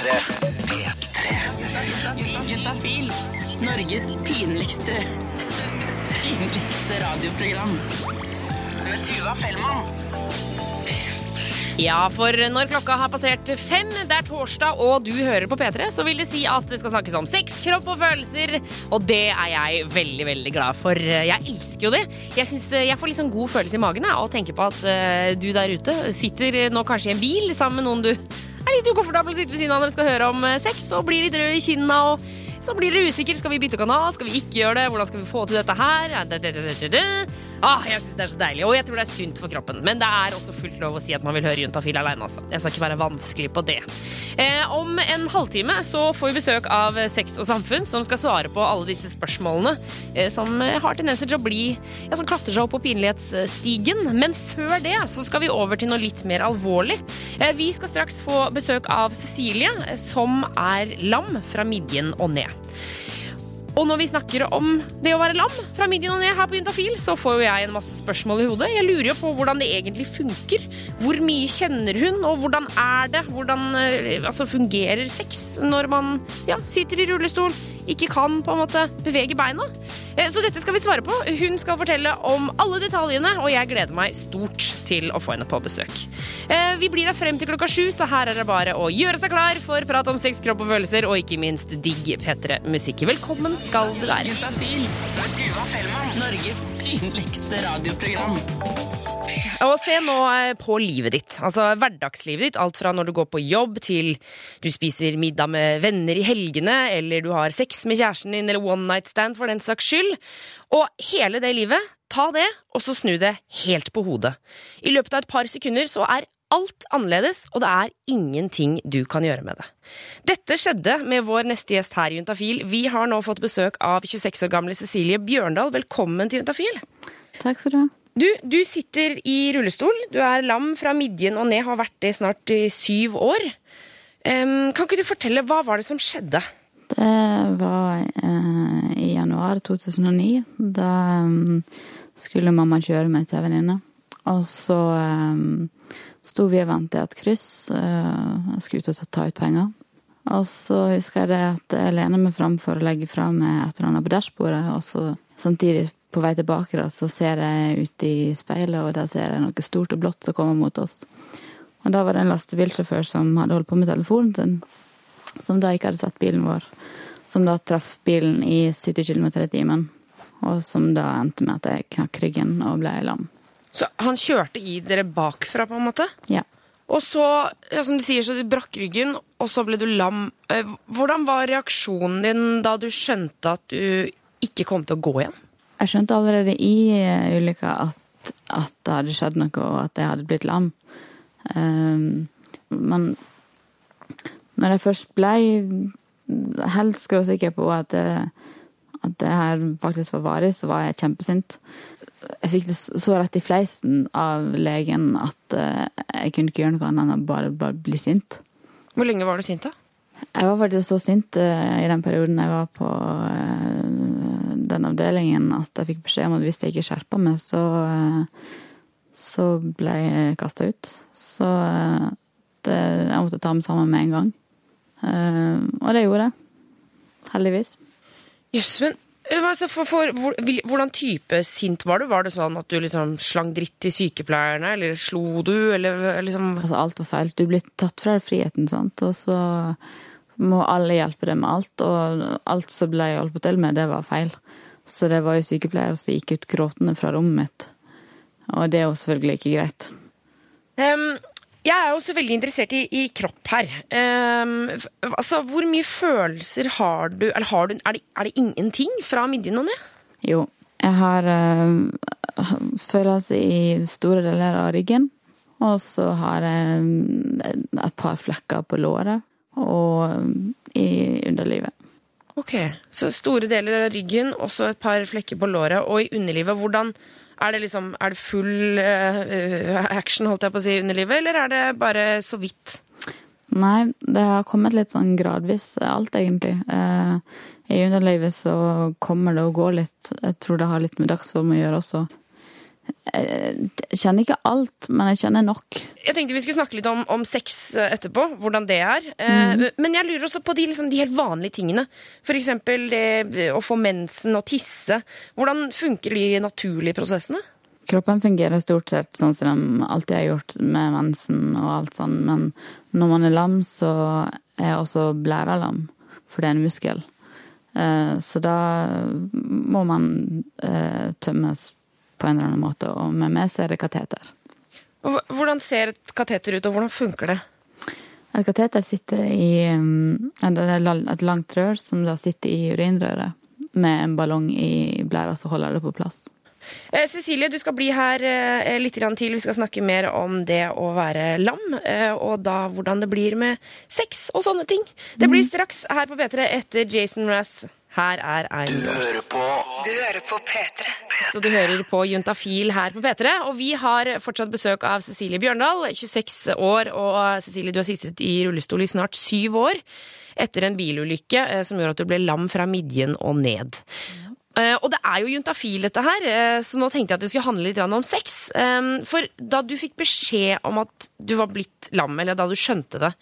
P3. P3. Juntafil. Norges pinligste pinligste radioprogram. Med Tuva Fellmann. Ja, for når klokka har passert fem, det er torsdag og du hører på P3, så vil det si at det skal snakkes om sex, kropp og følelser. Og det er jeg veldig, veldig glad for. Jeg elsker jo det. Jeg, synes, jeg får sånn god følelse i magen jeg, av å tenke på at uh, du der ute sitter nå kanskje i en bil sammen med noen du er litt ukomfortabel å sitte ved siden av når du skal høre om eh, sex, og blir litt rød i kinna og så blir dere usikker. Skal vi bytte kanal? Skal vi ikke gjøre det? Hvordan skal vi få til dette her? Ah, jeg synes det er så deilig, og jeg tror det er sunt for kroppen. Men det er også fullt lov å si at man vil høre Juntafil alene. Altså. Jeg skal ikke være vanskelig på det. Eh, om en halvtime så får vi besøk av Sex og Samfunn, som skal svare på alle disse spørsmålene eh, som har tendenser til å bli ja, som klatrer seg opp på pinlighetsstigen. Men før det så skal vi over til noe litt mer alvorlig. Eh, vi skal straks få besøk av Cecilie, eh, som er lam fra midjen og ned. Og når vi snakker om det å være lam fra midjen og ned her på Juntafil, så får jo jeg en masse spørsmål i hodet. Jeg lurer jo på hvordan det egentlig funker. Hvor mye kjenner hun, og hvordan er det? Hvordan eh, altså, fungerer sex når man ja, sitter i rullestol, ikke kan på en måte bevege beina? Eh, Så dette skal vi svare på. Hun skal fortelle om alle detaljene, og jeg gleder meg stort til å få henne på besøk. Eh, Vi blir her frem til klokka sju, så her er det bare å gjøre seg klar for prat om sex, kropp og følelser, og ikke minst digg P3-musikk. Velkommen skal du være. Juntafil. Tuva Fellmann. Norges pinligste radioprogram. Og se nå eh, på livet ditt. Altså hverdagslivet ditt. Alt fra når du går på jobb til du spiser middag med venner i helgene, eller du har sex med kjæresten din, eller one night stand for den saks skyld. Og hele det livet, ta det, og så snu det helt på hodet. I løpet av et par sekunder så er alt annerledes, og det er ingenting du kan gjøre med det. Dette skjedde med vår neste gjest her i Juntafil. Vi har nå fått besøk av 26 år gamle Cecilie Bjørndal. Velkommen til Juntafil. Takk skal du ha. Du, du sitter i rullestol. Du er lam fra midjen og ned, har vært det snart i syv år. Um, kan ikke du fortelle, hva var det som skjedde? Det var eh, i januar 2009. Da eh, skulle mamma kjøre meg til en venninne. Og så um, sto vi og ventet i et kryss. Uh, jeg skulle ut og ta- ut penger. Og så husker jeg det at jeg lener meg fram for å legge fra meg et eller annet på dashbordet, og så samtidig på vei tilbake da, så ser jeg ut i speilet, og der ser jeg noe stort og blått som kommer mot oss. Og da var det en lastebilsjåfør som hadde holdt på med telefonen sin, som da ikke hadde sett bilen vår. Som da traff bilen i 70 km i timen. Og som da endte med at jeg knakk ryggen og ble lam. Så han kjørte i dere bakfra, på en måte? Ja. Og så, ja, som du sier, så du brakk ryggen, og så ble du lam. Eh, Hvordan var reaksjonen din da du skjønte at du ikke kom til å gå igjen? Jeg skjønte allerede i eh, ulykka at, at det hadde skjedd noe, og at jeg hadde blitt lam. Um, men når jeg først ble helt skråsikker på at det, at det her faktisk var varig, så var jeg kjempesint. Jeg fikk det så rett i fleisen av legen at eh, jeg kunne ikke gjøre noe annet enn å bare, bare bli sint. Hvor lenge var du sint, da? Jeg var faktisk så sint eh, i den perioden jeg var på eh, den avdelingen at jeg fikk beskjed om at hvis jeg ikke skjerpa meg, så, så ble jeg kasta ut. Så det, jeg måtte ta meg sammen med en gang. Og det gjorde jeg. Heldigvis. Jøss, men eh, altså, for, for, hvor, hvordan type sint var du? Var det sånn at du liksom slang dritt til sykepleierne, eller slo du, eller liksom Altså, alt var feil. Du blir tatt fra friheten, sant. Og så må alle hjelpe deg med alt, og alt som ble hjulpet til med, det var feil. Så det var jo sykepleiere som gikk ut gråtende fra rommet mitt. Og det er jo selvfølgelig ikke greit. Em, Jeg er jo så veldig interessert i, i kropp her. Um, altså, hvor mye følelser har du? Eller har du er, det, er det ingenting fra midjen og ned? Jo, jeg har uh, følelser i store deler av ryggen. Og så har jeg eh, et par flekker på låret og eh, i underlivet. Ok, Så store deler av ryggen, også et par flekker på låret. Og i underlivet, hvordan er det liksom Er det full uh, action, holdt jeg på å si, i underlivet, eller er det bare så vidt? Nei, det har kommet litt sånn gradvis, alt egentlig. Eh, I underlivet så kommer det og går litt. Jeg tror det har litt med dagsform å gjøre også. Jeg kjenner ikke alt, men jeg kjenner nok. Jeg tenkte vi skulle snakke litt om, om sex eh, etterpå, hvordan det er. Mm. Men jeg lurer også på de, liksom, de helt vanlige tingene. Eksempel det å få mensen og tisse. Hvordan funker de naturlige prosessene? Kroppen fungerer stort sett sånn som de alltid har gjort med mensen og alt sånn, men når man er lam, så er også blæra lam, for det er en muskel. Eh, Så da må man eh, tømmes på en eller annen måte, og med meg så er det kateter. Hvordan ser et kateter ut, og hvordan funker det? Et kateter sitter i la- et langt rør som da sitter i urinrøret, med en ballong i blæra som holder det på plass. Eh, Cecilie, du skal bli her eh, litt til. Vi skal snakke mer om det å være lam, eh, og da hvordan det blir med sex og sånne ting. Det blir straks her på P3 etter Jason Mraz. Her er I'm Yours. Du hører på P3. Så du hører på Juntafil her på P3, og vi har fortsatt besøk av Cecilie Bjørndal, 26 år, og Cecilie, du har sittet i rullestol i snart syv år etter en bilulykke eh, som gjorde at du ble lam fra midjen og ned. Eh, Og det er jo juntafil, dette her, eh, så nå tenkte jeg at det skulle handle litt om sex. For da du fikk beskjed om at du var blitt lam, eller da du skjønte det,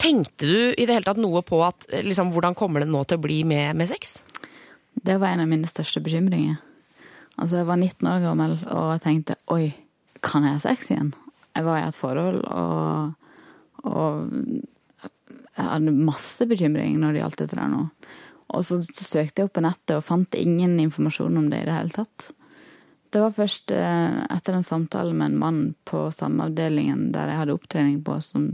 tenkte du i det hele tatt noe på at eh, liksom, hvordan kommer det nå til å bli med, med sex? Det var en av mine største bekymringer. Altså, jeg var 19 år gammel og tenkte oi, kan jeg ha sex igjen? Jeg var i et forhold og, og jeg hadde masse bekymring når det gjaldt dette der nå. Og så søkte jeg opp på nettet og fant ingen informasjon om det i det hele tatt. Det var først eh, etter en samtale med en mann på samme avdelingen der jeg hadde opptrening på, som,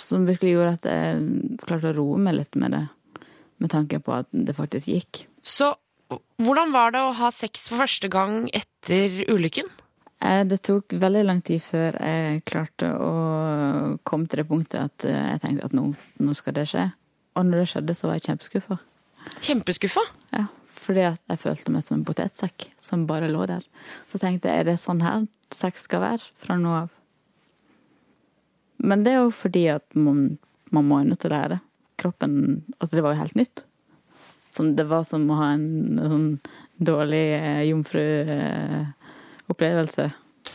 som virkelig gjorde at jeg klarte å roe meg litt med det. Med tanke på at det faktisk gikk. Så hvordan var det å ha sex for første gang etter ulykken? Eh, Det tok veldig lang tid før jeg klarte å komme til det punktet at eh, jeg tenkte at nå, nå skal det skje. Og når det skjedde, så var jeg kjempeskuffa. Kjempeskuffa. Ja, fordi at jeg følte meg som en potetsekk som bare lå der. Så tenkte jeg, er det sånn her sex skal være fra nå av? Men det er jo fordi at man, man må jo nødt til å lære. Kroppen Altså, det var jo helt nytt. Som det var som å ha en sånn dårlig eh, jomfruopplevelse.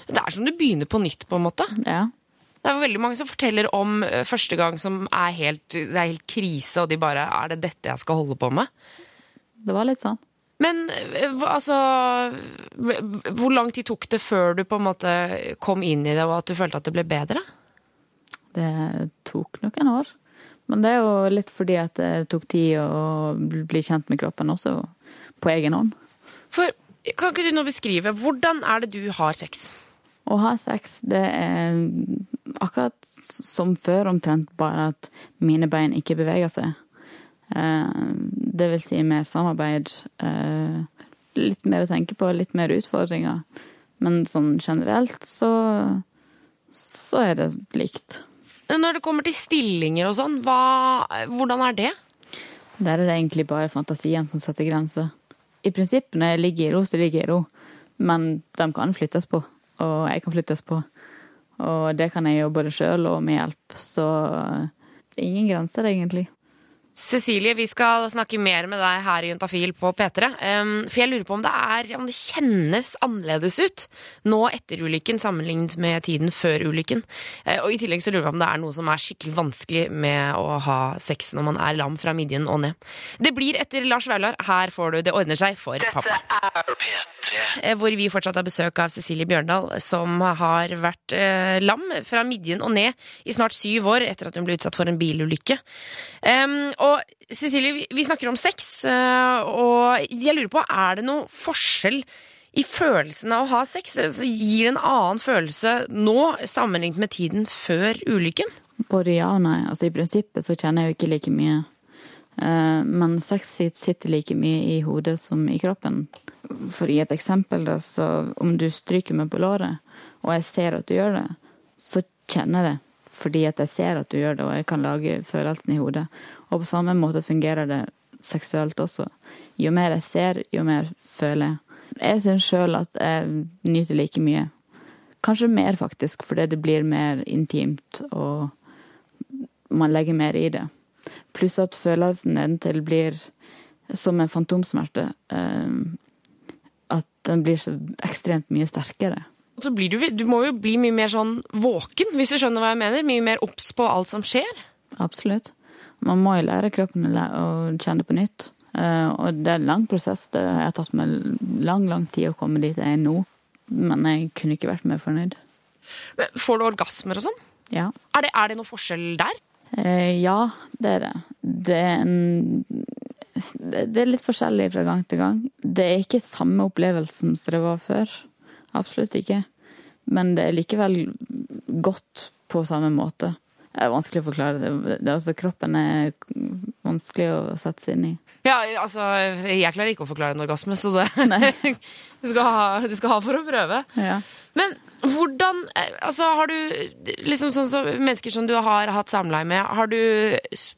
Det er som du begynner på nytt, på en måte. ja. Det er veldig mange som forteller om eh, første gang som er helt, det er helt krise, og de bare Er det dette jeg skal holde på med? Det var litt sånn. Men eh, altså Hvor lang tid tok det før du på en måte kom inn i det, og at du følte at det ble bedre? Det tok noen år. Men det er jo litt fordi at det tok tid å bli kjent med kroppen også, på egen hånd. For kan ikke du nå beskrive hvordan er det du har sex? Å ha sex, det er akkurat som før omtrent, bare at mine bein ikke beveger seg. Eh, Det vil si mer samarbeid, eh, litt mer å tenke på, litt mer utfordringer. Men sånn generelt så, så er det likt. Når det kommer til stillinger og sånn, hvordan er det? Der er det egentlig bare fantasien som setter grenser. I prinsippet når jeg ligger i ro, så ligger jeg i ro. Men de kan flyttes på, og jeg kan flyttes på. Og det kan jeg jo både sjøl og med hjelp. Så ingen grenser, egentlig. Cecilie, vi skal snakke mer med deg her i Juntafil på P3. Um, for jeg lurer på om det, er, om det kjennes annerledes ut nå etter ulykken sammenlignet med tiden før ulykken. Uh, og i tillegg så lurer jeg på om det er noe som er skikkelig vanskelig med å ha sex når man er lam fra midjen og ned. Det blir etter Lars Vaular. Her får du Det ordner seg for pappa. Uh, hvor vi fortsatt har besøk av Cecilie Bjørndal, som har vært uh, lam fra midjen og ned i snart syv år etter at hun ble utsatt for en bilulykke. Em, og Cecilie, vi, snakker om sex, eh, og jeg lurer på, er det noe forskjell i følelsen av å ha sex? Altså, gir det en annen følelse nå sammenlignet med tiden før ulykken? Både ja og nei. Altså I prinsippet så kjenner jeg jo ikke like mye. Eh, Men sex sitter like mye i hodet som i kroppen. For gi et eksempel, da, så om du stryker meg på låret, og jeg ser at du gjør det, så kjenner jeg det. Fordi at jeg ser at du gjør det, og jeg kan lage følelsen i hodet. Og på samme måte fungerer det seksuelt også. Jo mer jeg ser, jo mer føler jeg. Jeg syns sjøl at jeg nyter like mye. Kanskje mer, faktisk, fordi det blir mer intimt, og man legger mer i det. Pluss at følelsen nedentil blir som en fantomsmerte. Eh, at den blir så ekstremt mye sterkere. Så blir du, du må jo bli mye mer sånn våken, hvis du skjønner hva jeg mener. Mye mer obs på alt som skjer. Absolutt. Man må jo lære kroppen å kjenne på nytt. Eh, og det er en lang prosess. Det har tatt meg lang, lang tid å komme dit jeg er nå. Men jeg kunne ikke vært mer fornøyd. Men Får du orgasmer og sånn? Ja. Er det, er det noe forskjell der? Eh, ja, det er det. Det er, en, det det er litt forskjellig fra gang til gang. Det er ikke samme opplevelse som det var før. Absolutt ikke. Men det er likevel godt på samme måte. Det er vanskelig å forklare. Det, det, altså, kroppen er vanskelig å sette seg inn i. Ja, altså, jeg klarer ikke å forklare en orgasme, så det du, skal ha, du skal ha for å prøve. Ja. Men hvordan Altså, har du liksom sånn som mennesker som du har hatt samleie med, har du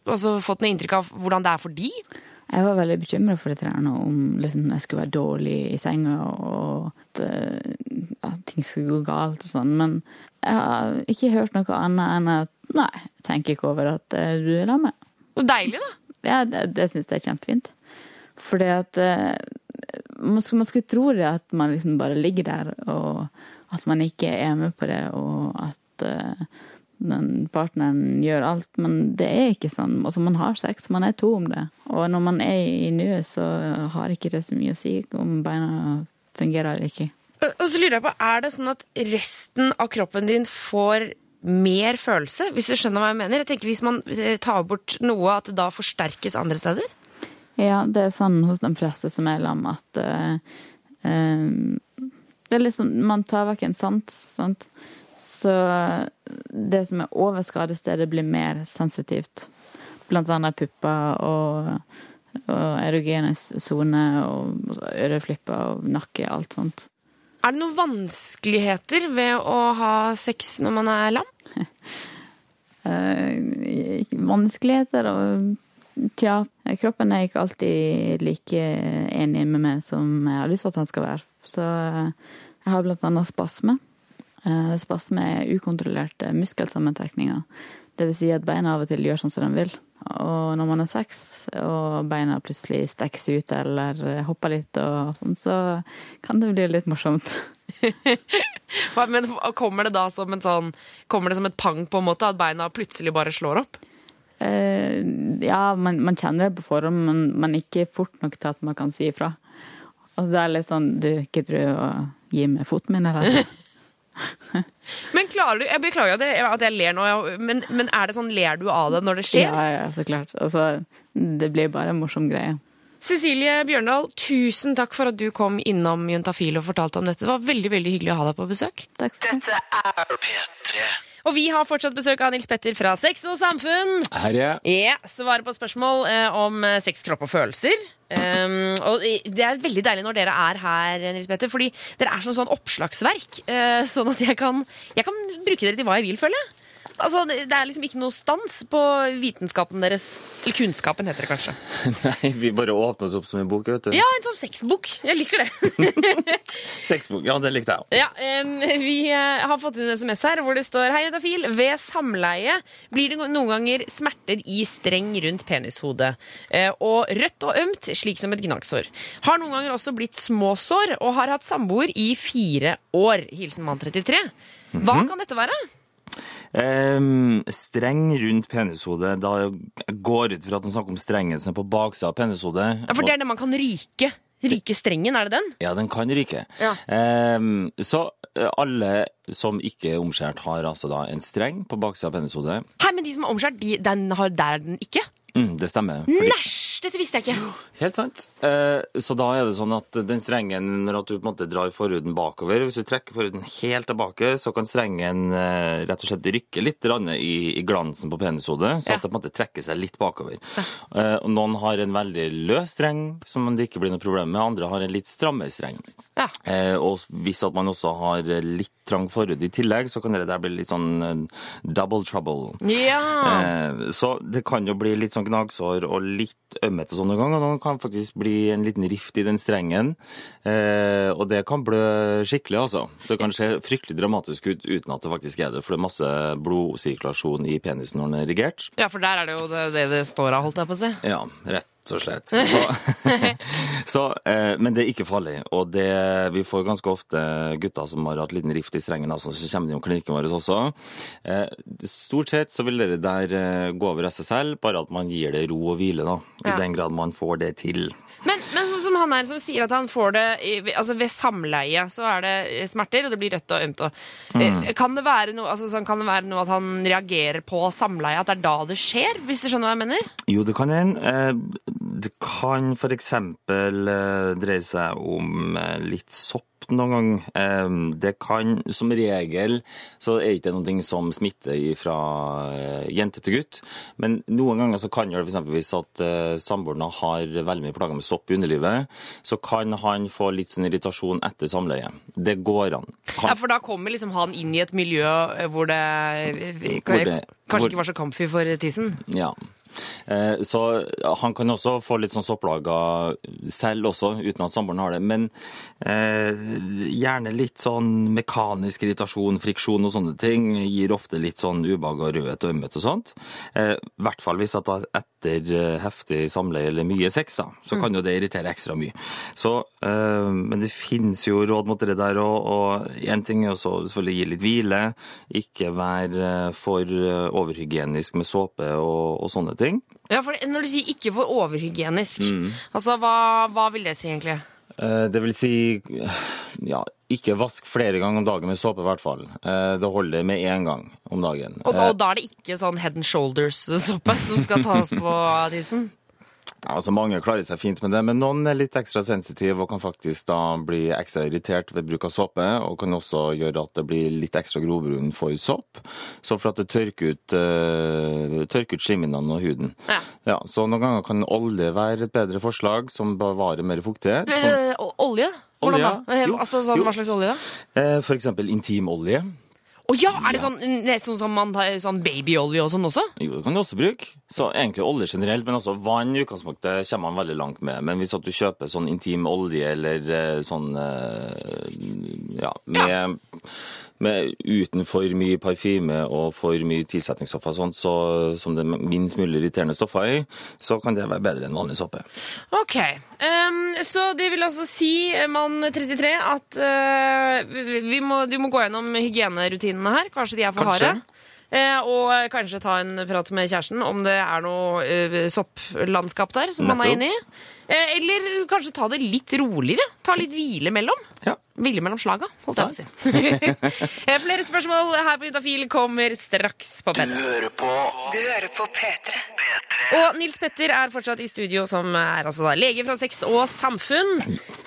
altså, fått noe inntrykk av hvordan det er for de? Jeg var veldig bekymra for trærne om liksom, jeg skulle være dårlig i senga og at, eh, at ting skulle gå galt og sånn. Men jeg har ikke hørt noe annet enn at nei, jeg tenker ikke over at eh, du er sammen. Og deilig, da. Ja, det, det syns jeg er kjempefint. Fordi at eh, man, skulle, man skulle tro det at man liksom bare ligger der, og at man ikke er med på det, og at den partneren gjør alt. Men det er ikke sånn. Altså, man har sex, man er to om det. Og når man er i nuet, så har ikke det så mye å si om beina fungerer eller ikke. Og så lurer jeg på, Er det sånn at resten av kroppen din får mer følelse? Hvis du skjønner hva jeg mener? Jeg tenker Hvis man eh, tar bort noe, at det da forsterkes andre steder? Ja, det er sånn hos de fleste som er lam at uh, eh, Det er litt sånn Man tar vekk en sans, sant. Så det som er over skadestedet, blir mer sensitivt. Blant annet pupper og, og erogene soner og øreflipper og nakke, alt sånt. Er det noen vanskeligheter ved å ha sex når man er lam? Eh, vanskeligheter og Tja, kroppen er ikke alltid like enig med meg som jeg har lyst til at han skal være. Så eh, jeg har blant annet spasme. Eh, Spasme er ukontrollerte muskelsammentrekninger. Det vil si at beina av og til gjør sånn som de vil. Og når man er seks og beina plutselig strekkes ut eller hopper litt og sånn, så kan det bli litt morsomt. Men kommer det da som en sånn Kommer det som et pang, på en måte, at beina plutselig bare slår opp? Eh, ja, man, man kjenner det på forhånd, men, men ikke fort nok til at man kan si ifra. Altså, det er litt sånn Du, gidder du å gi meg foten min, eller? Men klarer du, Jeg beklager at jeg, at jeg ler nå, men, men er det sånn, ler du av det når det skjer? Ja, ja, så klart. Altså, det blir bare en morsom greie. Cecilie Bjørndal, tusen takk for at du kom innom Juntafil og fortalte om dette. Det var veldig veldig hyggelig å ha deg på besøk. Takk skal du ha. P3. Og vi har fortsatt besøk av Nils Petter fra Sex og Samfunn. Her er jeg. Ja, Svarer på spørsmål eh, om eh, sex, kropp og følelser. Um, og Det er veldig deilig når dere er her, Nils Petter, fordi dere er sånn, sånn oppslagsverk. eh, sånn at jeg kan, jeg kan bruke dere til hva jeg vil, føler jeg. Altså, det, er liksom ikke noe stans på vitenskapen deres. Eller kunnskapen, heter det kanskje. Nei, vi bare åpner oss opp som en bok, vet du. Ja, en sånn sexbok. Jeg liker det. Sexbok. Ja, det likte jeg òg. Ja, um, Vi eh, har fått inn en SMS her hvor det står Hei, Edafil. Ved samleie blir det noen ganger smerter i streng rundt penishodet. Eh, Og rødt og ømt, slik som et gnagsår. Har noen ganger også blitt småsår og har hatt samboer i fire år. Hilsen mann 33. Hva kan dette være? Ehm, streng rundt penishodet. Da jeg går ut fra at han snakker om strengen som er på baksida av penishodet. Ja, For det er det man kan ryke. Ryke strengen, er det den? Ja, den kan ryke. Ja. Ehm, så eh, alle som ikke er omskjært, har altså da en streng på baksida av penishodet. Hæ, men de som er omskjært, de, den har, der er den ikke? Mm, det stemmer. Fordi, Næsj! Dette visste jeg ikke. helt sant. Eh, så da er det sånn at den strengen, når du på en måte drar forhuden bakover Hvis du trekker forhuden helt tilbake, så kan strengen eh, rett og slett rykke litt i, i glansen på penishodet, så Ja. at det på en måte trekker seg litt bakover. Ja. noen har en veldig løs streng, som det ikke blir noe problem med. Andre har en litt strammere streng. Ja. Eh, og hvis at man også har litt trang forhud i tillegg, så kan det der bli litt sånn eh, double trouble. Ja. Eh, så det kan jo bli litt sånn gnagsår og litt ømhet og sånne ganger. Det kan faktisk bli en liten rift i den strengen. Eh, og det kan blø skikkelig, altså. Så det kan se fryktelig dramatisk ut uten at det faktisk er det. For det er masse blodsirkulasjon i penisen når den er erigert. ja, for der er det jo det det, det står av, holdt jeg på å si. Ja, rett og slett. Så, så, eh, men det er ikke farlig. Og det, vi får ganske ofte gutter som har hatt liten rift i strengen, altså, så kommer de om klinikken vår også. Eh, stort sett så vil dere der eh, gå over selv, bare at man gir det ro og hvile, da. I Ja. den grad man får det til. Men, men sånn som han her som sier at han får det i- altså ved samleie, så er det smerter, og det blir rødt og ømt. Og, Mm. Eh, kan, det være noe, altså, sånn, kan det være noe at han reagerer på samleie, at det er da det skjer? Hvis du skjønner hva jeg mener? Jo, det kan hende. Eh, Det kan f.eks. dreie seg om eh, litt sopp noen gang. Eh, Det kan, som regel, så er ikke det noe som smitter fra eh, jente til gutt. Men noen ganger så kan det f.eks. hvis at eh, samboeren har veldig mye plager med sopp i underlivet, så kan han få litt sin irritasjon etter samleie. Det går an. Han, Ja, For da kommer liksom han inn i et miljø eh, hvor det, eh, Hvor det- kanskje hvor- ikke var så comfy for tissen? Ja. Eh, Så han kan også få litt sånn sopplager selv også, uten at samboeren har det. Men eh, gjerne litt sånn mekanisk irritasjon, friksjon og sånne ting gir ofte litt sånn ubehag og rødhet og ømhet og sånt. Eh, I hvert fall hvis at er etter heftig samleie eller mye sex, da, så kan jo det irritere ekstra mye. Så, men det finnes jo råd mot det der, og, en ting er også selvfølgelig gi litt hvile. Ikke være for overhygienisk med såpe og, og sånne ting. Ja, for Når du sier ikke for overhygienisk, Mm. altså hva, hva vil det si egentlig? Eh, Det vil si, ja, ikke vask flere ganger om dagen med såpe i hvert fall. Eh, Det holder med én gang om dagen. Og, Eh, og da er det ikke sånn head and shoulders-såpe som skal tas på tissen? Altså Mange klarer seg fint med det, men noen er litt ekstra sensitive og kan faktisk da bli ekstra irritert ved bruk av såpe, og kan også gjøre at det blir litt ekstra grobunn for sopp. Så for at det tørker ut, uh, tørker ut skimmene og huden. Ja. Ja, så noen ganger kan olje være et bedre forslag, som bevarer mer fuktighet. Som, Eh, olje? Hvordan da? Jo, altså, sånn, hva slags olje da? eh, for eksempel intimolje. Å ja! Er det sånn, sånn, som man tar sånn babyolje og sånn også? Jo, det kan du også bruke. Så egentlig olje generelt, men også vann i utgangspunktet kommer man veldig langt med. Men hvis at du kjøper sånn intim olje eller eh, sånn eh, ja, med, med uten for mye parfyme og for mye tilsetningsstoffer sånt, så, som det minst mulig irriterende stoffer i, så kan det være bedre enn vanlig såpe. Ok. um, så det vil altså si, eh, mann 33, at uh, vi vi må, du må gå gjennom hygienerutinene her. Kanskje de er for Kanskje. harde. Eh, og kanskje ta en prat med kjæresten om det er noe eh, sopplandskap der som man er inne i. Eh, eller kanskje ta det litt roligere. Ta litt hvile mellom. Ja. Hvile mellom slaga, holdt jeg på å si. Flere spørsmål her på Juntafil kommer straks på P3. Du hører på P3. Og Nils Petter er fortsatt i studio, som er altså da lege fra Sex og Samfunn.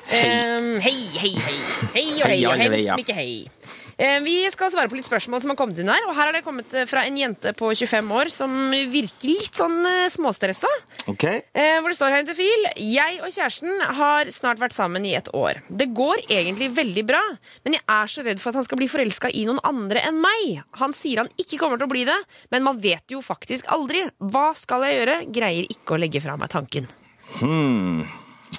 Hei, hei, hei. Hei og hei, Hei, og hei, hei, hei, hei. Eh, Vi skal svare på litt spørsmål som har kommet inn her. Og her har det kommet eh, fra en jente på 25 år som virker litt sånn eh, småstressa. OK? Eh, hvor det står her i fil Jeg og kjæresten har snart vært sammen i et år. Det går egentlig veldig bra, men jeg er så redd for at han skal bli forelska i noen andre enn meg. Han sier han ikke kommer til å bli det, men man vet jo faktisk aldri. Hva skal jeg gjøre? Greier ikke å legge fra meg tanken. Hmm.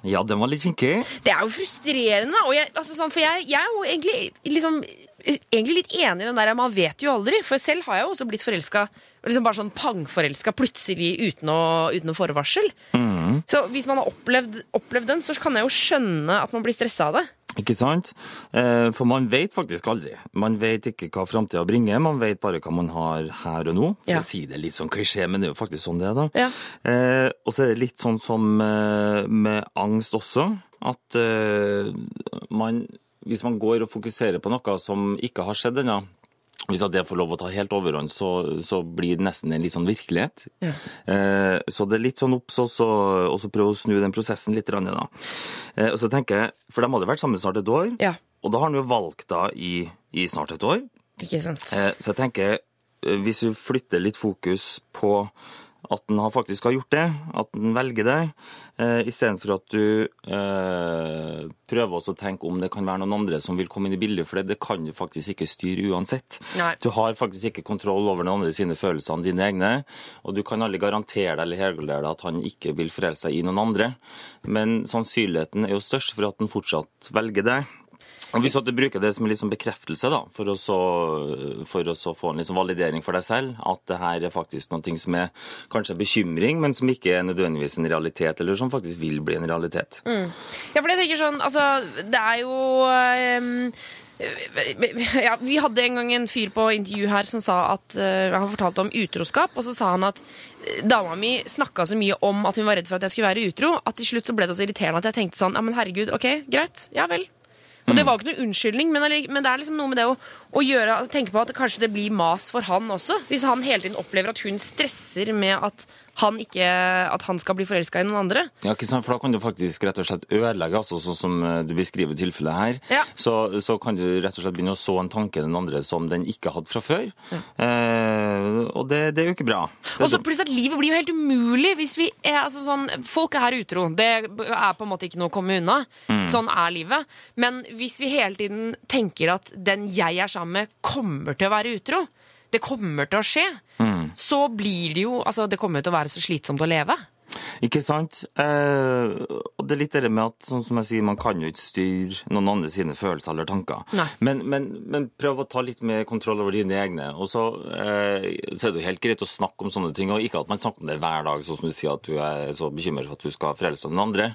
Ja, den var litt kinkig. Det er jo frustrerende. Og jeg, altså sånn, for jeg, jeg er jo egentlig, liksom, egentlig litt enig i den der man vet jo aldri. For selv har jeg jo også blitt forelska. Liksom bare sånn pangforelska plutselig uten å, uten noe forvarsel. Så hvis man har opplevd, opplevd den, så kan jeg jo skjønne at man blir stressa av det. Ikke sant? Eh, For man vet faktisk aldri. Man vet ikke hva framtida bringer, man vet bare hva man har her og nå. For Ja. å si det litt sånn klisjé, men det er jo faktisk sånn det er, da. Ja. Eh, og så er det litt sånn som eh, med angst også, at man Hvis man går og fokuserer på noe som ikke har skjedd ennå, hvis det får lov å ta helt overhånd, så, så blir det nesten en litt sånn virkelighet. Ja. Eh, så det er litt sånn obs og så prøve å snu den prosessen litt. Da. Eh, og så tenker jeg, For de hadde vært sammen snart et år, Ja. og da har han jo valgt da i, i snart et år. Ikke sant? Eh, så jeg tenker, hvis du flytter litt fokus på at den faktisk har gjort det, at den velger det, eh, istedenfor at du eh, prøver også å tenke om det kan være noen andre som vil komme inn i bildet, for det, det kan du faktisk ikke styre uansett. Nei. Du har faktisk ikke kontroll over noen andre sine følelser enn dine egne, og du kan aldri garantere deg eller helgardere deg at han ikke vil forelske seg i noen andre, men sannsynligheten er jo størst for at han fortsatt velger deg. Og Hvis du bruker det som en sånn bekreftelse, da, for å, så, for å få en liksom validering for deg selv, at det her er faktisk noe som er kanskje en bekymring, men som ikke er nødvendigvis en realitet, eller som faktisk vil bli en realitet. Ja, for jeg tenker sånn, altså, det er jo um ja, Vi hadde en gang en fyr på intervju her som sa at uh, Han fortalte om utroskap, og så sa han at eh, dama mi snakka så mye om at hun var redd for at jeg skulle være utro, at til slutt så ble det så irriterende at jeg tenkte sånn Ja, men herregud, OK, greit. Ja vel. Og det var ikke noe unnskyldning, men, men det er liksom noe med det å, å gjøre, tenke på at kanskje det blir mas for han også. Hvis han hele tiden opplever at hun stresser med at han, ikke, at han skal bli forelska i noen andre. Ja, ikke sant? For da kan du faktisk rett og slett ødelegge, altså, sånn som eh, du beskriver tilfellet her. Ja. Så, så kan du rett og slett begynne å så en tanke den andre som den ikke hadde fra før. Eh, og det, det er jo ikke bra. Og så plutselig at livet blir jo helt umulig hvis vi er altså sånn Folk er utro. Det er på en måte ikke noe å komme unna. Sånn er livet. Men hvis vi hele tiden tenker at den jeg er sammen med, kommer til å være utro, det kommer til å skje, så blir det jo Altså, det kommer til å være så slitsomt å leve. Ikke sant? Eh, og det er litt det med at sånn som jeg sier, man kan jo ikke styre noen andre sine følelser eller tanker. Men, men, men prøv å ta litt mer kontroll over dine egne. Og så, eh, så er det jo helt greit å snakke om sånne ting, og ikke at man snakker om det hver dag, sånn som du sier at du er så bekymret for at du skal frelse den andre.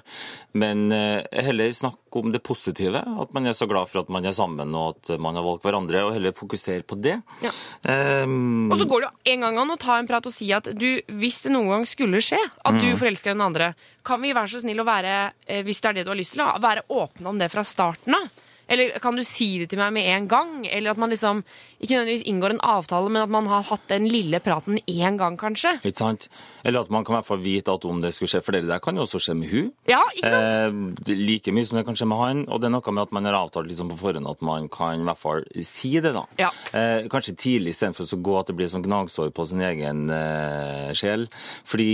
Men eh, heller snakke om det positive, at man er så glad for at man er sammen og at man har valgt hverandre, og heller fokusere på det. Ja. Um, Og så går det jo en gang an å ta en prat og si at du, hvis det noen gang skulle skje at du forelsker den andre, kan vi være så snill å være, eh, hvis det er det du har lyst til, å være åpne om det fra starten av? Eller kan du si det til meg med en gang? Eller at man liksom ikke nødvendigvis inngår en avtale, men at man har hatt den lille praten én gang, kanskje? Ikke sant? Eller at man kan i hvert fall vite at om det skulle skje, for det der kan jo også skje med hun. Ja, ikke sant? Eh, like mye som det kan skje med han, og det er noe med at man har avtalt liksom på forhånd at man kan i hvert fall si det, da. Ja. Eh, kanskje tidlig istedenfor å gå at det blir sånn gnagsår på sin egen eh, sjel. Fordi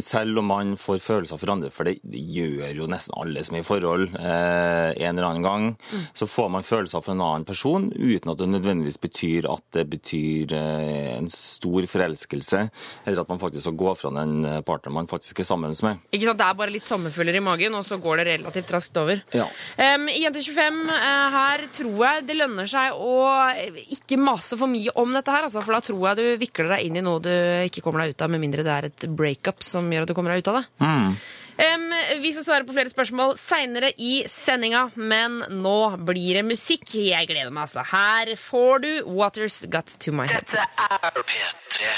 selv om man får følelser for andre, for det, gjør jo nesten alle som er i forhold eh, en eller annen gang, Mm. så får man følelser for en annen person uten at det nødvendigvis betyr at det betyr eh, en stor forelskelse, eller at man faktisk skal gå fra den eh, partneren man faktisk er sammen med. Ikke sant? Det er bare litt sommerfugler i magen, og så går det relativt raskt over. Ja. Um, Jente 25, uh, her tror jeg det lønner seg å ikke mase for mye om dette her, altså, for da tror jeg du vikler deg inn i noe du ikke kommer deg ut av, med mindre det er et breakup som gjør at du kommer deg ut av det. Um, vi skal svare på flere spørsmål seinere i sendinga, men nå blir det musikk. Jeg gleder meg, altså. Her får du Waters Got To My Head. Dette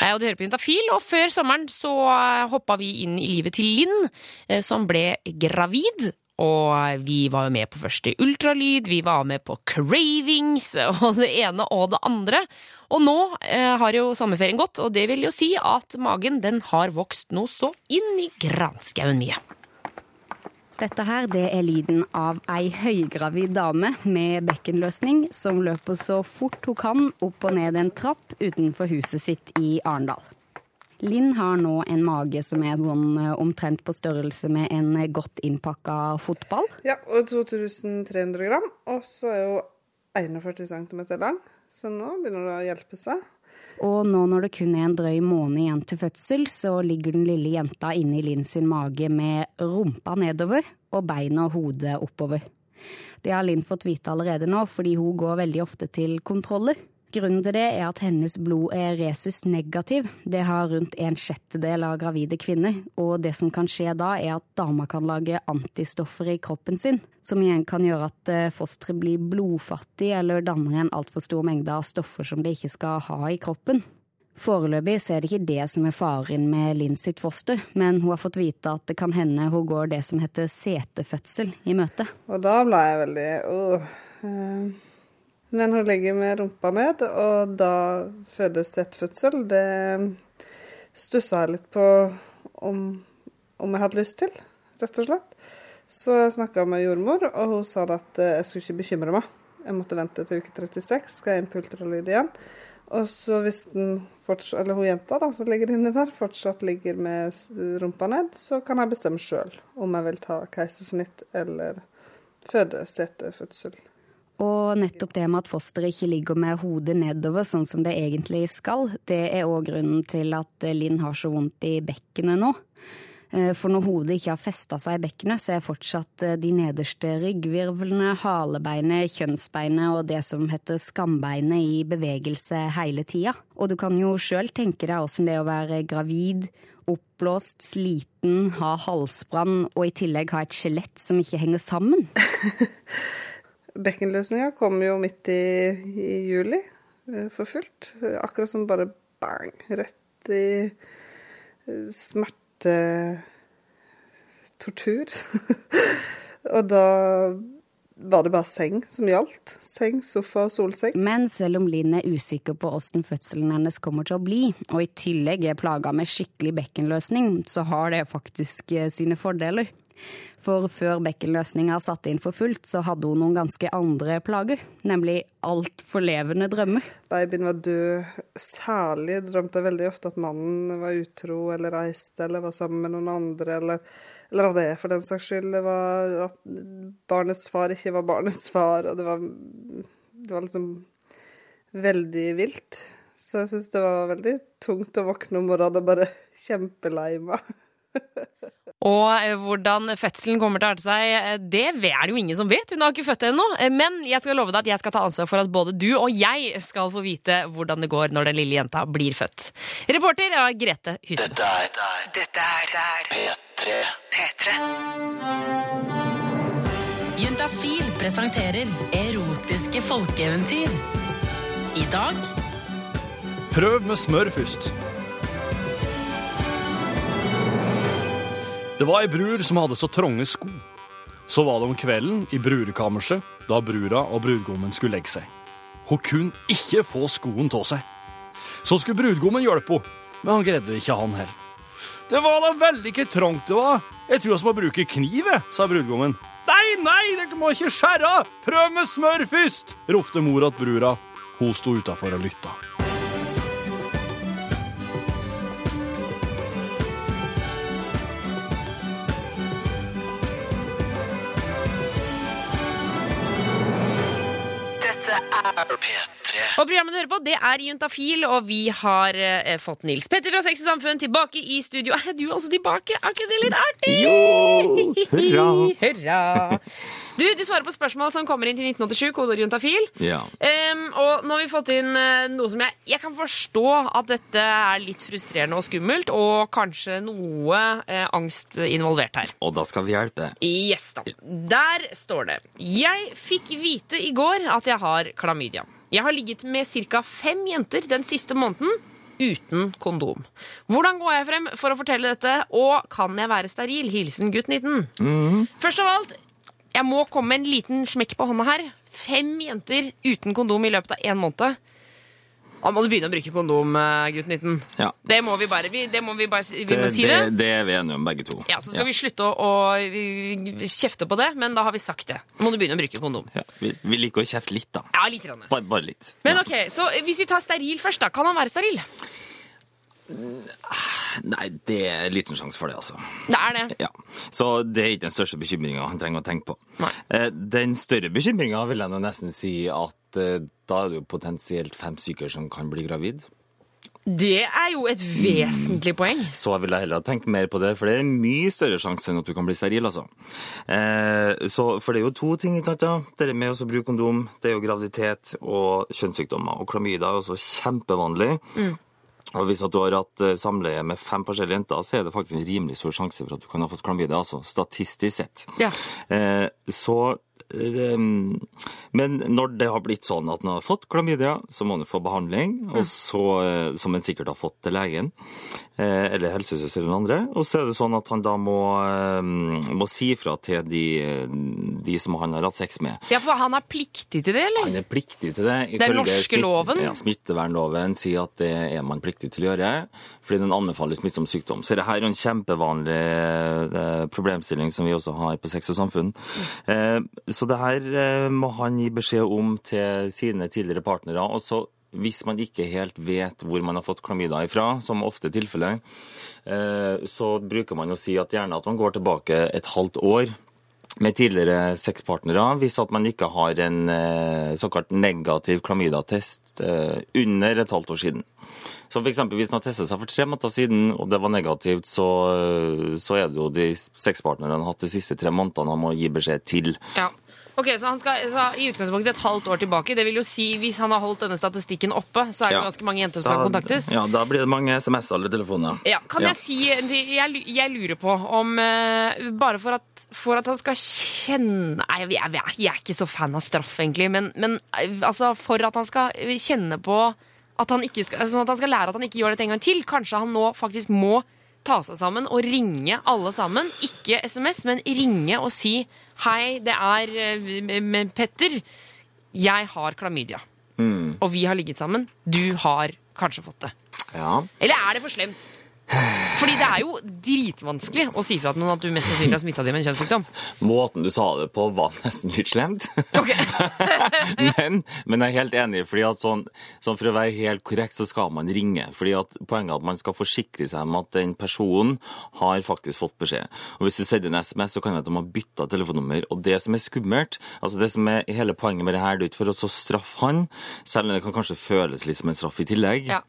Ja, og du hører på Intafil, og før sommeren så eh, hoppa vi inn i livet til Linn, eh, som ble gravid. Og vi var jo med på første ultralyd, vi var med på cravings og det ene og det andre. Og nå eh, har jo sommerferien gått, og det vil jo si at magen den har vokst noe så inn i granskauen mye. Dette her det er lyden av ei høygravid dame med bekkenløsning som løper så fort hun kan opp og ned en trapp utenfor huset sitt i Arendal. Linn har nå en mage som er sånn eh, omtrent på størrelse med en godt innpakka fotball. Ja, og 2300 gram. Og så er hun 41 cm lang, så nå begynner det å hjelpe seg. Og nå når det kun er en drøy måned igjen til fødsel, så ligger den lille jenta inni Linn sin mage med rumpa nedover og beina og hodet oppover. Det har Linn fått vite allerede nå, fordi hun går veldig ofte til kontroller. Grunnen til det er at hennes blod er resus negativ. Det har rundt en sjettedel av gravide kvinner. Og det som kan skje da, er at dama kan lage antistoffer i kroppen sin, som igjen kan gjøre at eh, fosteret blir blodfattig eller danner en altfor stor mengde av stoffer som det ikke skal ha i kroppen. Foreløpig er det ikke det som er faren med Linn sitt foster, men hun har fått vite at det kan hende hun går det som heter setefødsel i møte. Og da ble jeg veldig åh. eh, Men hun ligger med rumpa ned, og da fødes et fødsel. Det stussa jeg litt på om, om jeg hadde lyst til, rett og slett. Så jeg snakka med jordmor, og hun sa at eh, jeg skulle ikke bekymre meg. Jeg måtte vente til uke 36, skal jeg inn på ultralyd igjen. Og så hvis den fortsatt, eller hun jenta da, som ligger inni der, fortsatt ligger med rumpa ned, så kan jeg bestemme sjøl om jeg vil ta keisersnitt eller føde setefødsel. Og nettopp det med at fosteret ikke ligger med hodet nedover, sånn som det egentlig skal, det er òg grunnen til at Linn har så vondt i bekkenet nå. Eh, For når hodet ikke har festa seg i bekkenet, så er fortsatt eh, de nederste ryggvirvlene, halebeinet, kjønnsbeinet og det som heter skambeinet i bevegelse hele tida. Og du kan jo sjøl tenke deg åssen det er å være gravid, oppblåst, sliten, ha halsbrann og i tillegg ha et skjelett som ikke henger sammen. Bekkenløsninga kom jo midt i, i juli eh, for fullt. Akkurat som bare bang, rett i smertetortur. smerte, tortur. og da var det bare seng som gjaldt. Seng, sofa og solseng. Men selv om Linn er usikker på åssen fødselen hennes kommer til å bli, og i tillegg er plaga med skikkelig bekkenløsning, så har det faktisk eh, sine fordeler. For før bekkenløsninga satte inn for fullt, så hadde hun noen ganske andre plager. Nemlig altfor levende drømmer. Babyen var død. Særlig drømte jeg veldig ofte at mannen var utro eller reiste eller var sammen med noen andre, eller, eller av det for den saks skyld. Var at barnets far ikke var barnets far, og det var, det var liksom veldig vilt. Så jeg syns det var veldig tungt å våkne om morgenen og bare kjempelei meg. Og eh, hvordan fødselen kommer til å arte seg, eh, det er det jo ingen som vet. Hun har ikke født ennå. Eh, Men jeg skal love deg at jeg skal ta ansvar for at både du og jeg skal få vite hvordan det går når den lille jenta blir født. Reporter er Grete Husen. Dette er Dette er P3. P3. Juntafil presenterer erotiske folkeeventyr. I dag Prøv med smør først. Det var ei brur som hadde så trange sko. Så var det om kvelden i brurekammerset, da brura og brudgommen skulle legge seg. Hun kunne ikke få skoen av seg. Så skulle brudgommen hjelpe henne, men han greide ikke han heller. Det var da veldig ikke trangt det var. Jeg tror vi må bruke kniv, sa brudgommen. Nei, nei, dere må ikke skjære! Prøv med smør først! ropte mor til brura. Hun sto utafor og lytta. Dette er P3. Og programmet du hører på, det er Juntafil, og vi har eh, fått Nils Petter fra Sex og Samfunn tilbake i studio. Er du også tilbake? Er ikke det litt artig? Jo! Hurra! Hurra! Du, du svarer på spørsmål som kommer inn til 1987, kodeord juntafil. Ja. Um, og nå har vi fått inn eh, noe som jeg, jeg kan forstå at dette er litt frustrerende og skummelt, og kanskje noe eh, angst involvert her. Og da skal vi hjelpe. Yes da. Der står det. Jeg fikk vite i går at jeg har klamydia. Jeg har ligget med ca. fem jenter den siste måneden uten kondom. Hvordan går jeg frem for å fortelle dette, og kan jeg være steril? Hilsen gutt 19. Først av alt, jeg må komme med en liten smekk på hånda her. Fem jenter uten kondom i løpet av én måned. Da må du begynne å bruke kondom, eh, gutt 19. Ja. Det må vi bare, vi, det må vi bare vi Det, må si det, det. det er vi enige om, begge to. Ja, Så skal vi slutte å, å kjefte på det, men da har vi sagt det. Nå må du begynne å bruke kondom. Ja, vi, vi liker å kjefte litt, da. Ja, litt. Grann. Bare, bare litt. Men Ja. ok, så Hvis vi tar steril først, da. Kan han være steril? Nei, det er liten sjanse for det, altså. Det er det. Ja. Så det er ikke den største bekymringa han trenger å tenke på. Nei. Eh, Den større bekymringa vil jeg nå nesten si at eh, da er det jo potensielt fem stykker som kan bli gravid. Det er jo et vesentlig poeng. Så vil jeg heller ha tenkt mer på det, for det er mye større sjanse enn at du kan bli steril, altså. Eh, så, for det er jo to ting, ikke sant? Ja? Det er med å bruke kondom, det er jo graviditet og kjønnssykdommer. Og klamydia er også kjempevanlig. Og hvis at du har hatt eh, samleie med fem forskjellige jenter, så er det faktisk en rimelig stor sjanse for at du kan ha fått klamydia, altså statistisk sett. Ja. Eh, så Men når det har blitt sånn at man har fått klamydia, så må man få behandling, og så, eh, som en sikkert har fått til legen, eh, eller helsesøster eller andre. Og så er det sånn at han da må, eh, må si fra til de, de som han har hatt sex med. Ja, for han er pliktig til det, eller? Han er pliktig til det. Den norske norske loven? Ja, Smittevernloven sier at det er man pliktig til å gjøre, fordi den anbefaler smittsom sykdom. Så det her er en kjempevanlig eh, problemstilling som vi også har på Sex og Samfunn. Eh, så det her eh, må han gi beskjed om til sine tidligere partnere. og så hvis man ikke helt vet hvor man har fått klamydia ifra, som ofte er tilfellet, eh, så bruker man å si at gjerne at man går tilbake et halvt år med tidligere sexpartnere hvis at man ikke har en eh, såkalt negativ klamydia-test eh, under et halvt år siden. Så eksempel Hvis han har testet seg for tre måneder siden, og det var negativt, så, så er det jo de sexpartnerne han har hatt de siste tre månedene han må gi beskjed til. Ja. Ok, så han skal så i utgangspunktet et halvt år tilbake. Det vil jo si, Hvis han har holdt denne statistikken oppe, så er det Ja. ganske mange jenter som skal kontaktes. Ja, Da blir det mange SMS-er eller telefoner. Ja, kan jeg si jeg, jeg lurer på om eh, Bare for at, for at han skal kjenne jeg, jeg, jeg er ikke så fan av straff, egentlig, men, men eh, altså, for at han skal kjenne på at han ikke skal, Sånn at han skal lære at han ikke gjør dette en gang til. Kanskje han nå faktisk må ta seg sammen og ringe alle sammen. Ikke SMS, men ringe og si Hei, det er eh, Petter. Jeg har klamydia. Og vi har ligget sammen. Du har kanskje fått det. Ja. Eller er det for slemt? Fordi det er jo dritvanskelig å si fra til noen at du mest sannsynlig har smitta dem med en kjønnssykdom. Måten du sa det på, var nesten litt slemt. Okay. men, men jeg er helt enig, fordi at sånn, sånn for å være helt korrekt, så skal man ringe. fordi at Poenget er at man skal forsikre seg om at den personen har faktisk fått beskjed. Og Hvis du sender en SMS, så kan det at de har bytta telefonnummer. Og det som er skummelt, altså det som er hele poenget med det her, det er ikke for å så straffe han, selv om det kan kanskje føles litt som en straff i tillegg. Ja.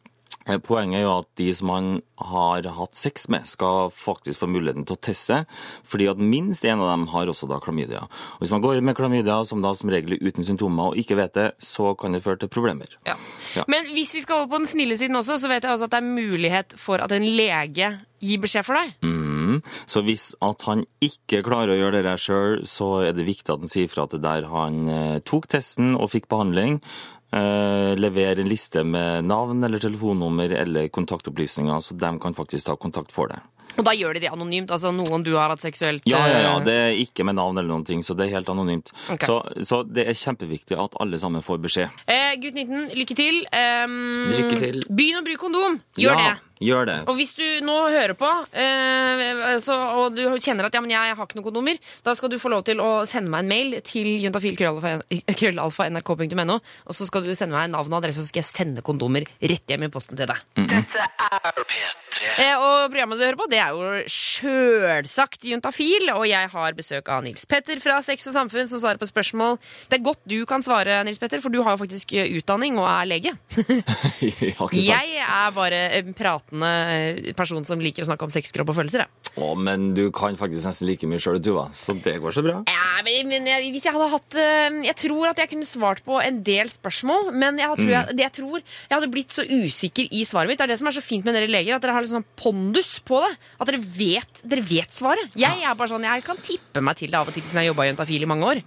Eh, Poenget er jo at de som han har hatt sex med, skal faktisk få muligheten til å teste, fordi at minst en av dem har også da klamydia. Og Hvis man går med klamydia, som da som regel er uten symptomer, og ikke vet det, så kan det føre til problemer. Ja. Ja. Men hvis vi skal over på den snille siden også, så vet jeg også at det er mulighet for at en lege gir beskjed for deg. Mm. Så hvis at han ikke klarer å gjøre det sjøl, så er det viktig at han sier fra at det der han eh, tok testen og fikk behandling, eh, lever en liste med navn eller telefonnummer eller kontaktopplysninger, så de kan faktisk ta kontakt for deg. Og da gjør de det anonymt. Altså noen du har hatt seksuelt Ja, ja, ja, eh, det er ikke med navn eller noen ting, så det er helt anonymt. Okay. Så, så det er kjempeviktig at alle sammen får beskjed. eh, Gutt 19, lykke til. Um, Lykke til. Begynn å bruke kondom. Gjør ja, det. Gjør det. Og hvis du nå hører på, eh, så, og du kjenner at ja, men jeg har ikke noen kondomer, da skal du få lov til å sende meg en mail til juntafil.krøllalfa.nrk.no, og så skal du sende meg navn og adresse, så skal jeg sende kondomer rett hjem i posten til deg. Dette er P3. Eh, og programmet du hører på, det er jo sjølsagt Juntafil, og jeg har besøk av Nils Petter fra Sex og Samfunn som svarer på spørsmål. Det er godt du kan svare, Nils Petter, for du har jo faktisk eh, utdanning og er lege. ja, ikke sant? Jeg er bare en pratende eh, person som liker å snakke om sex, kropp og følelser. Jeg. Å, men du kan faktisk nesten like mye sjøl, Tuva, så det går så bra. Ja, men, men jeg, hvis jeg hadde hatt eh, Jeg tror at jeg kunne svart på en del spørsmål, men jeg, tror jeg, det jeg tror jeg hadde blitt så usikker i svaret mitt. Det er det som er så fint med dere leger, at dere har litt sånn pondus på det. At dere vet, dere vet svaret. Jeg er bare sånn, jeg kan tippe meg til det av og til siden jeg jobba i Juntafil i mange år.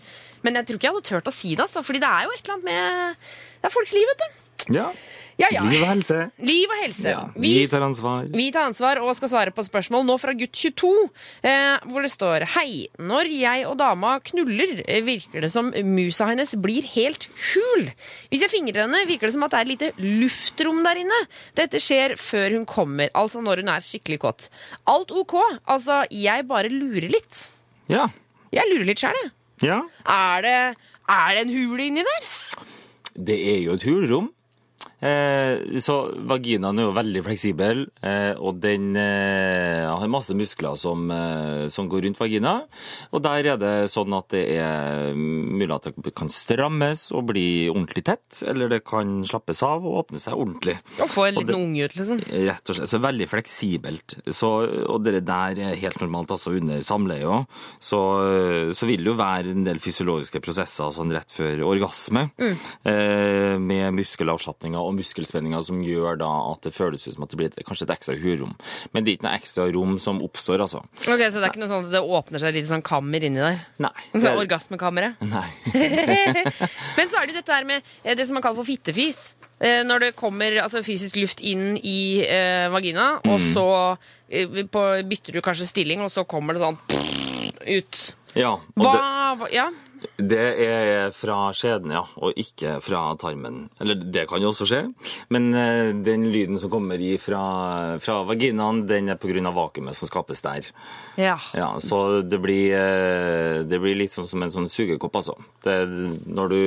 Men jeg tror ikke jeg hadde turt å si det, altså, fordi det er jo et eller annet med Det er folks liv, vet du. Ja. Ja, ja. Liv og helse. Liv og helse. Ja. Vi tar ansvar. Vi tar ansvar og skal svare på spørsmål nå fra gutt 22, eh, hvor det står Hei, når jeg og dama knuller, eh, virker det som musa hennes blir helt hul. Hvis jeg fingrer henne, virker det som at det er et lite luftrom der inne. Dette skjer før hun kommer, altså når hun er skikkelig kåt. Alt ok, altså jeg bare lurer litt. Ja. Jeg lurer litt sjæl, jeg. ja. Er det, er det en hul inni der? Det er jo et hulrom. Eh, så vaginaen er jo veldig fleksibel, eh, og den eh, har masse muskler som, som går rundt vagina. Og der er det sånn at det er mulig at det kan strammes og bli ordentlig tett, eller det kan slappes av og åpne seg ordentlig. Og få en liten unge ut, liksom. Rett og slett. Så veldig fleksibelt. Så, og det der er helt normalt altså under samleie òg. Så, så vil det jo være en del fysiologiske prosesser sånn rett før orgasme. mm. med muskelavslapninger og muskelspenninger som gjør da at det føles ut som at det blir et, kanskje et ekstra hurrom. Men det er ikke noe ekstra rom som oppstår, altså. Ok, Så det er ikke noe sånn at det åpner seg et lite sånn kammer inni der? Nei. Det... orgasmekammeret? Nei. Men så er det jo dette her med eh, det som man kaller for fittefis. Eh, Når det kommer altså, fysisk luft inn i eh, vagina, og Mm. så eh, på, bytter du kanskje stilling, og så kommer det sånn ut. Ja. Hva, det, Ja? Det er fra skjeden, ja, og ikke fra tarmen. Eller det kan jo også skje, men eh, den lyden som kommer fra, fra vaginaen, den er pga. vakuumet som skapes der. ja. Ja, Så det blir, eh, det blir litt sånn som en sånn sugekopp, altså. Det, når du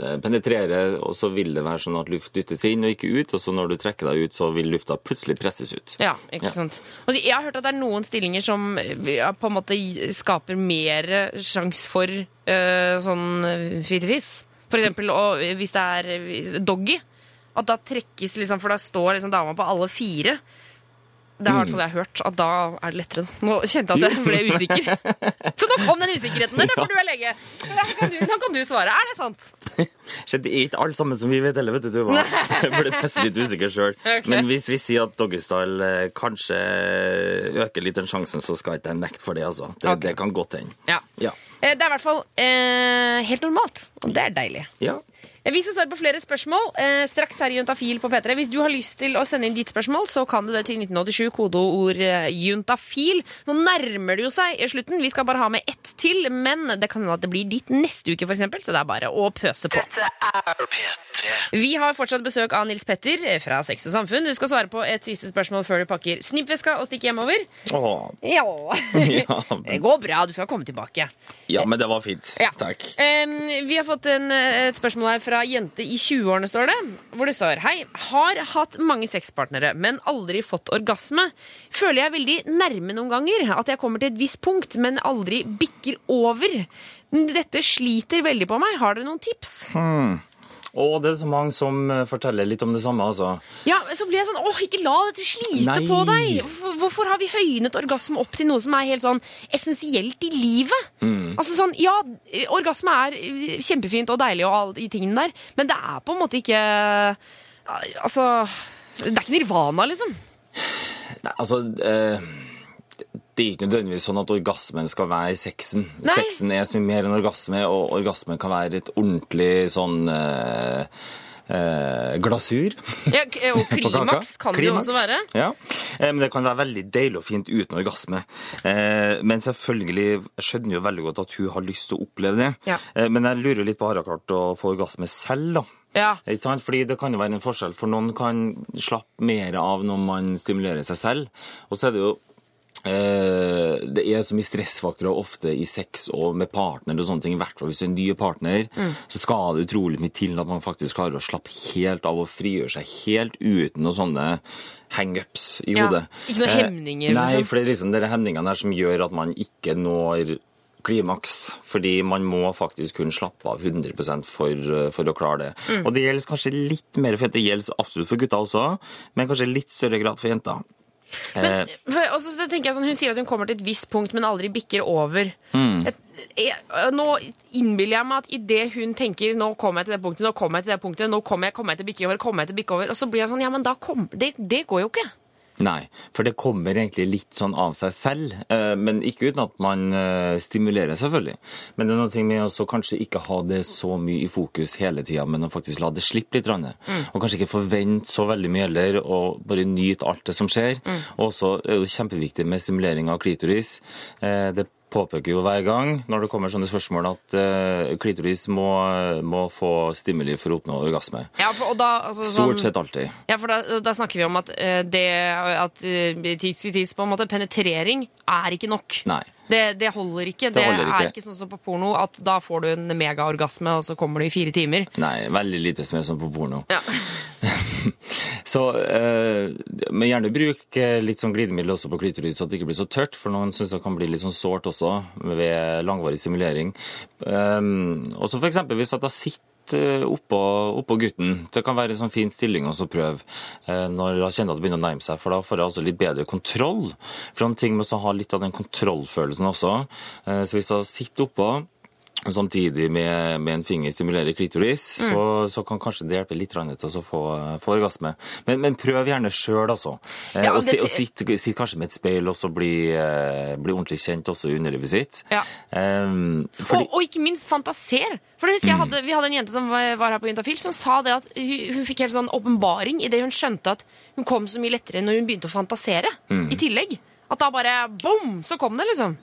eh, penetrerer, så vil det være sånn at luft dyttes inn og ikke ut, og så når du trekker deg ut, så vil lufta plutselig presses ut. Ja, ikke Ja. sant. Og jeg har hørt at det er noen stillinger som ja, på en måte skaper mer større sjanse for uh, sånn fittefis. For eksempel og hvis det er eh, doggy. At da trekkes liksom, for da står liksom dama på alle fire. Det har i hvert fall jeg hørt, at da er det lettere. Nå kjente jeg at jeg ble usikker. Så nå kom den usikkerheten der, derfor du er lege. Nå kan du, kan du svare. Er det sant? Det er ikke alt sammen som vi vet heller, vet du. Tuva. Jeg ble nesten litt usikker sjøl. Okay. Men hvis vi sier at doggystyle eh, kanskje øker litt den sjansen, så skal ikke jeg nekte for det, altså. Det, okay. det kan godt hende. Ja. Ja. Eh, Det er i hvert fall eh, helt normalt, og det er deilig. ja. Vi skal svare på flere spørsmål eh, straks her i Juntafil på P3. Hvis du har lyst til å sende inn ditt spørsmål, så kan du det til 1987, kodeord eh, juntafil. Nå nærmer det jo seg i slutten. Vi skal bare ha med ett til, men det kan hende at det blir ditt neste uke, eksempel, så det er bare å pøse på. Dette er P3. Vi har fortsatt besøk av Nils Petter eh, fra Sex og Samfunn. Du skal svare på et siste spørsmål før du pakker snippveska og stikker hjemover. Åh. Ja. Ja. Det går bra, du skal komme tilbake. ja, men det var fint. Ja. Takk. Eh, vi har fått en, eh, et spørsmål her fra jente i 20-årene, står det. Hvor det står Hei, har hatt mange sexpartnere, men aldri fått orgasme. Føler jeg veldig nærme noen ganger. At jeg kommer til et visst punkt, men aldri bikker over. Dette sliter veldig på meg. Har dere noen tips? Og det er så mange som eh, forteller litt om det samme, altså. Ja, men så blir jeg sånn Åh, ikke la dette slite Nei. på deg! Hvorfor, har vi høynet orgasme opp til noe som er helt sånn essensielt i livet? Mm. Altså sånn, Ja, orgasme er eh, kjempefint og deilig og alle de tingene der, men det er på en måte ikke Altså Det er ikke nirvana, liksom. Nei, altså eh, Det er ikke nødvendigvis sånn at orgasmen skal være sexen. Nei. Sexen er så mye mer enn orgasme, og orgasmen kan være et ordentlig sånn eh, eh, glasur. Ja, og klimaks kan klimaks det jo også være. Ja, eh, men det kan være veldig deilig og fint uten orgasme. Eh, Men selvfølgelig jeg skjønner jo veldig godt at hun har lyst til å oppleve det. Ja. Eh, Men jeg lurer litt på har hun klart å få orgasme selv, da? Ja. Fordi det kan jo være en forskjell, for noen kan slappe mer av når man stimulerer seg selv. Og så er det jo det er så mye stressfaktorer ofte i sex og med partner og sånne ting. I hvert fall hvis du er en ny partner, Mm. så skal det utrolig mye til at man faktisk klarer å slappe helt av og frigjøre seg helt uten noen sånne hangups i Ja, hodet. ikke noen Eh, hemninger, Nei, liksom. for det er liksom de hemningene her som gjør at man ikke når klimaks, fordi man må faktisk kunne slappe av 100 for, eh, for å klare det. Mm. Og det gjelder kanskje litt mer for det gjelder absolutt for gutter også, men kanskje litt større grad for jenter. Men, for, og så tenker jeg sånn, Hun sier at hun kommer til et visst punkt, men aldri bikker over. Mm. Et, jeg, nå innbiller jeg meg at idet hun tenker nå kommer jeg til det punktet, nå kommer jeg til det punktet, nå kommer jeg, kommer jeg til å bikke over, kommer jeg til å bikke over, og så blir jeg sånn Ja, men da kommer det, det går jo ikke. Nei, for det kommer egentlig litt sånn av seg selv, eh, men ikke uten at man eh, stimulerer, selvfølgelig. Men det er noe med å kanskje ikke ha det så mye i fokus hele tida, men å faktisk la det slippe litt. Mm. Og kanskje ikke forvente så veldig mye heller, og bare nyte alt det som skjer. Og også er det kjempeviktig med stimulering av klitoris. Eh, Det påpeker jo hver gang når det kommer sånne spørsmål at uh, klitoris må, må få stimuli for å oppnå orgasme. Ja, for, da, altså, sånn, Stort sett alltid. Ja, for da, da snakker vi om at uh, det at uh, tis i tiss, på en måte, penetrering, er ikke nok. Nei. Det, det holder ikke. Det Det, holder ikke. er ikke sånn som på porno, at da får du en megaorgasme, og så kommer du i fire timer. Nei, veldig lite som er sånn på porno. Ja. Så, eh, men gjerne bruk eh, litt sånn glidemiddel også på klitoris, så det ikke blir så tørt. For noen syns det kan bli litt sånn sårt også ved langvarig simulering. Eh, og så for eksempel hvis at da sitter eh, oppå, oppå gutten. Det kan være en sånn fin stilling å prøve eh, når jeg kjenner at det begynner å nærme seg, for da får jeg altså litt bedre kontroll. For en ting med å ha litt av den kontrollfølelsen også. Så hvis jeg sitter oppå Samtidig med, med en finger stimulerer klitoris, så, så kan kanskje det hjelpe litt til å få, få orgasme. Men, men prøv gjerne sjøl, altså. Eh, Ja, og det- og sitt, sitt kanskje med et speil og så bli, eh, bli ordentlig kjent også i underlivet sitt. Ja. Eh, fordi, Og, og ikke minst fantaser. For det husker jeg hadde, Vi hadde en jente som var var her på Juntafil, som sa det at hun, hun fikk helt sånn åpenbaring idet hun skjønte at hun kom så mye lettere når hun begynte å fantasere. I tillegg. At da bare bom, så kom det, liksom.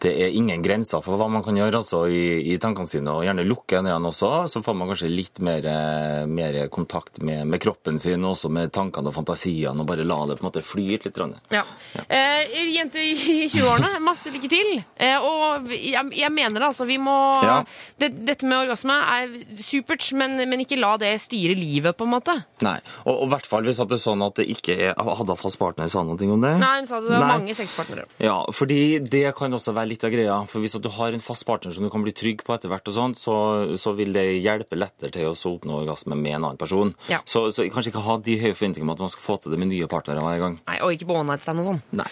Det er ingen grenser for hva man kan gjøre altså, i, i tankene sine, og gjerne lukke øynene også. Så får man kanskje litt mer, eh, mer kontakt med, med kroppen sin, og også med tankene og fantasiene, og bare la det på en måte flyte litt. Ja. Ja. Eh, jente i 20-årene, masse lykke til. Eh, og jeg, jeg mener det, altså. Vi må Ja. det, Dette med orgasme er supert, men, men ikke la det styre livet, på en måte. Nei, og i hvert fall hvis at det er sånn at det ikke er Hadde fast partner sa noe om det? Nei, hun sa det var Nei. mange sexpartnere. Ja, fordi det kan også være litt av greia. For hvis at du har en fast partner som du kan bli trygg på etter hvert, og sånt, så, så vil det hjelpe lettere til å oppnå orgasme med en annen person. Ja. Så, så kanskje ikke ha de høye forventningene om at man skal få til det med nye partnere hver gang. Nei, Og ikke på one night stand og sånn. Nei.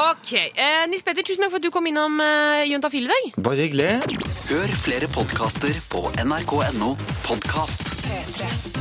Ok, eh, Nils Petter, tusen takk for at du kom innom eh, Juntafil i dag. Bare hyggelig. Hør flere podkaster på nrk.no podkast. P3.